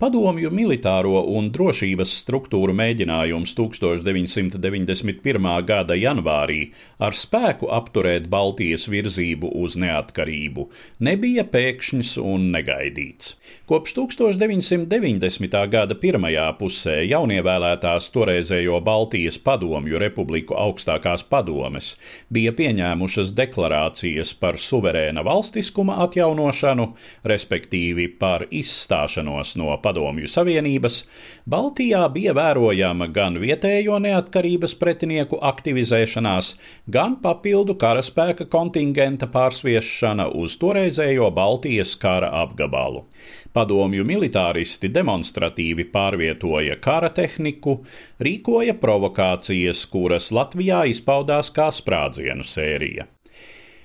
Padomju militāro un drošības struktūru mēģinājums 1991. gada janvārī ar spēku apturēt Baltijas virzību uz neatkarību nebija pēkšņs un negaidīts. Kopš 1990. gada pirmajā pusē jaunievēlētās toreizējo Baltijas padomju republiku augstākās padomes bija pieņēmušas deklarācijas par suverēna valstiskuma atjaunošanu, respektīvi par izstāšanos no padomju Padomju Savienības, Baltijā bija vērojama gan vietējo neatkarības pretinieku aktivizēšanās, gan papildu karaspēka kontingenta pārsviešana uz toreizējo Baltijas kara apgabalu. Padomju militāristi demonstratīvi pārvietoja kara tehniku, rīkoja provokācijas, kuras Latvijā izpaudās kā sprādzienu sērija.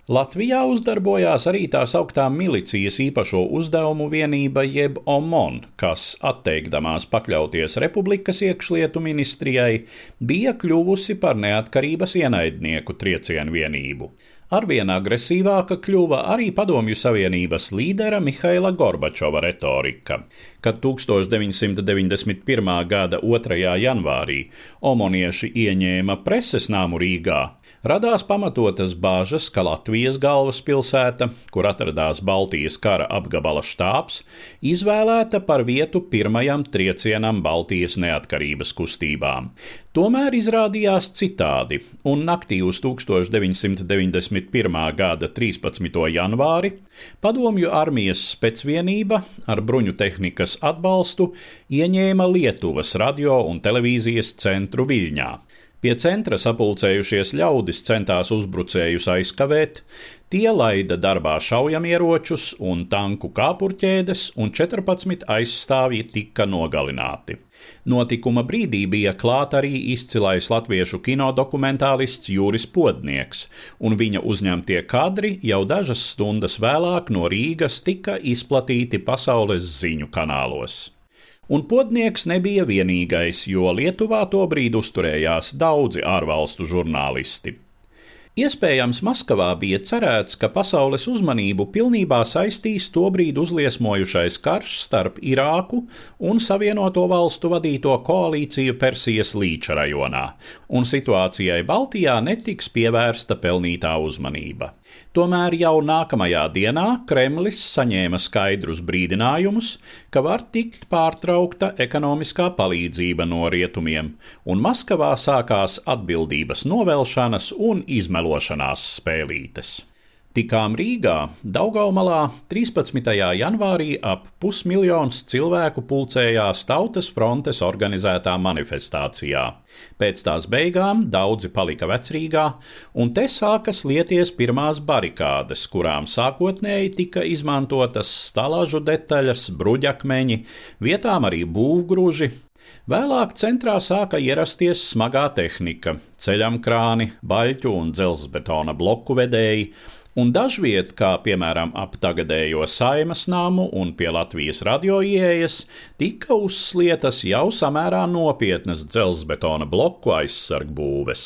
Latvijā uzdarbojās arī tā sauktā milicijas īpašo uzdevumu vienība jeb OMON, kas, atteikdamās pakļauties republikas iekšlietu ministrijai, bija kļuvusi par neatkarības ienaidnieku triecienu vienību. Arvien agresīvāka kļuva arī Padomju Savienības līdera Mihaila Gorbačova retorika, kad 1991. gada 2. janvārī omonieši ieņēma preses nāmu Rīgā. Radās pamatotas bāžas, ka Latvijas galvaspilsēta, kur atradās Baltijas kara apgabala štābs, izvēlēta par vietu pirmajam triecienam Baltijas neatkarības kustībām. Tomēr izrādījās citādi, un naktī uz 1991. gada 13. janvāri padomju armijas specvienība ar bruņu tehnikas atbalstu ieņēma Lietuvas radio un televīzijas centru Viļņā. Pie centra sapulcējušies ļaudis centās uzbrucējus aizkavēt, tie laida darbā šaujamieročus un tanku kāpurķēdes, un 14 aizstāvji tika nogalināti. Notikuma brīdī bija klāt arī izcilais latviešu kinodokumentālists Jūris Podnieks, un viņa uzņemtie kadri jau dažas stundas vēlāk no Rīgas tika izplatīti pasaules ziņu kanālos. Un podnieks nebija vienīgais, jo Lietuvā tobrīd uzturējās daudzi ārvalstu žurnālisti. Iespējams, Maskavā bija cerēts, ka pasaules uzmanību pilnībā saistīs tobrīd uzliesmojušais karš starp Irāku un Savienoto valstu vadīto koalīciju Persijas līča rajonā, un situācijai Baltijā netiks pievērsta pelnītā uzmanība. Tomēr jau nākamajā dienā Kremlis saņēma skaidrus brīdinājumus, ka var tikt pārtraukta ekonomiskā palīdzība no rietumiem, un Maskavā sākās atbildības novelšanas un izmelošanās spēlītes. Tikām Rīgā, Daugaumalā 13. janvārī ap pusmiljons cilvēku pulcējās Tautas frontes organizētā manifestācijā. Pēc tās beigām daudzi palika vecrīgā, un te sākas lieties pirmās barikādes, kurām sākotnēji tika izmantotas stalāžu detaļas, bruģakmeņi, vietām arī būvgruži, Vēlāk centrā sāka ierasties smagā tehnika, ceļam krāni, baļķu un dzelzbetona bloku vedēji, un dažviet, kā piemēram ap tagadējo saimas namu un pie Latvijas radio ieejas, tika uzslietas jau samērā nopietnas dzelzbetona bloku aizsargbūves.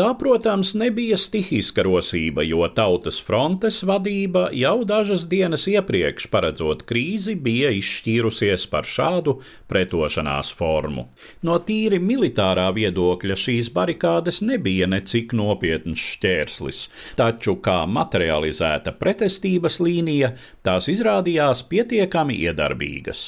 Tā, protams, nebija stihiska rosība, jo Tautas frontes vadība jau dažas dienas iepriekš, paredzot krīzi, bija izšķīrusies par šādu pretošanās formu. No tīri militārā viedokļa šīs barikādes nebija necik nopietns šķērslis, taču kā materializēta pretestības līnija, tās izrādījās pietiekami iedarbīgas.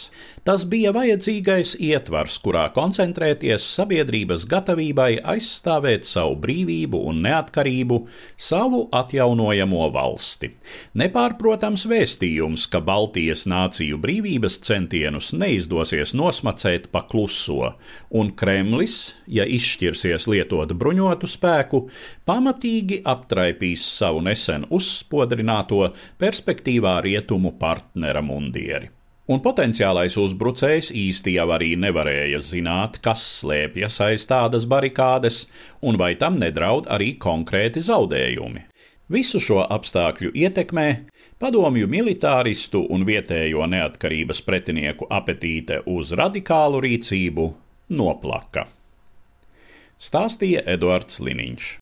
Tas bija vajadzīgais ietvars, kurā koncentrēties sabiedrības gatavībai aizstāvēt savu brīvību un neatkarību, savu atjaunojamo valsti. Nepārprotams vēstījums, ka Baltijas nāciju brīvības centienus neizdosies nosmacēt pa kluso, un Kremlis, ja izšķirsies lietot bruņotu spēku, pamatīgi aptraipīs savu nesen uzspodrināto perspektīvā rietumu partnera mundieri un potenciālais uzbrucējs īsti jau arī nevarēja zināt, kas slēpjas aiz tādas barikādes, un vai tam nedraud arī konkrēti zaudējumi. Visu šo apstākļu ietekmē padomju militāristu un vietējo neatkarības pretinieku apetīte uz radikālu rīcību noplaka. Stāstīja Eduards Liniņš.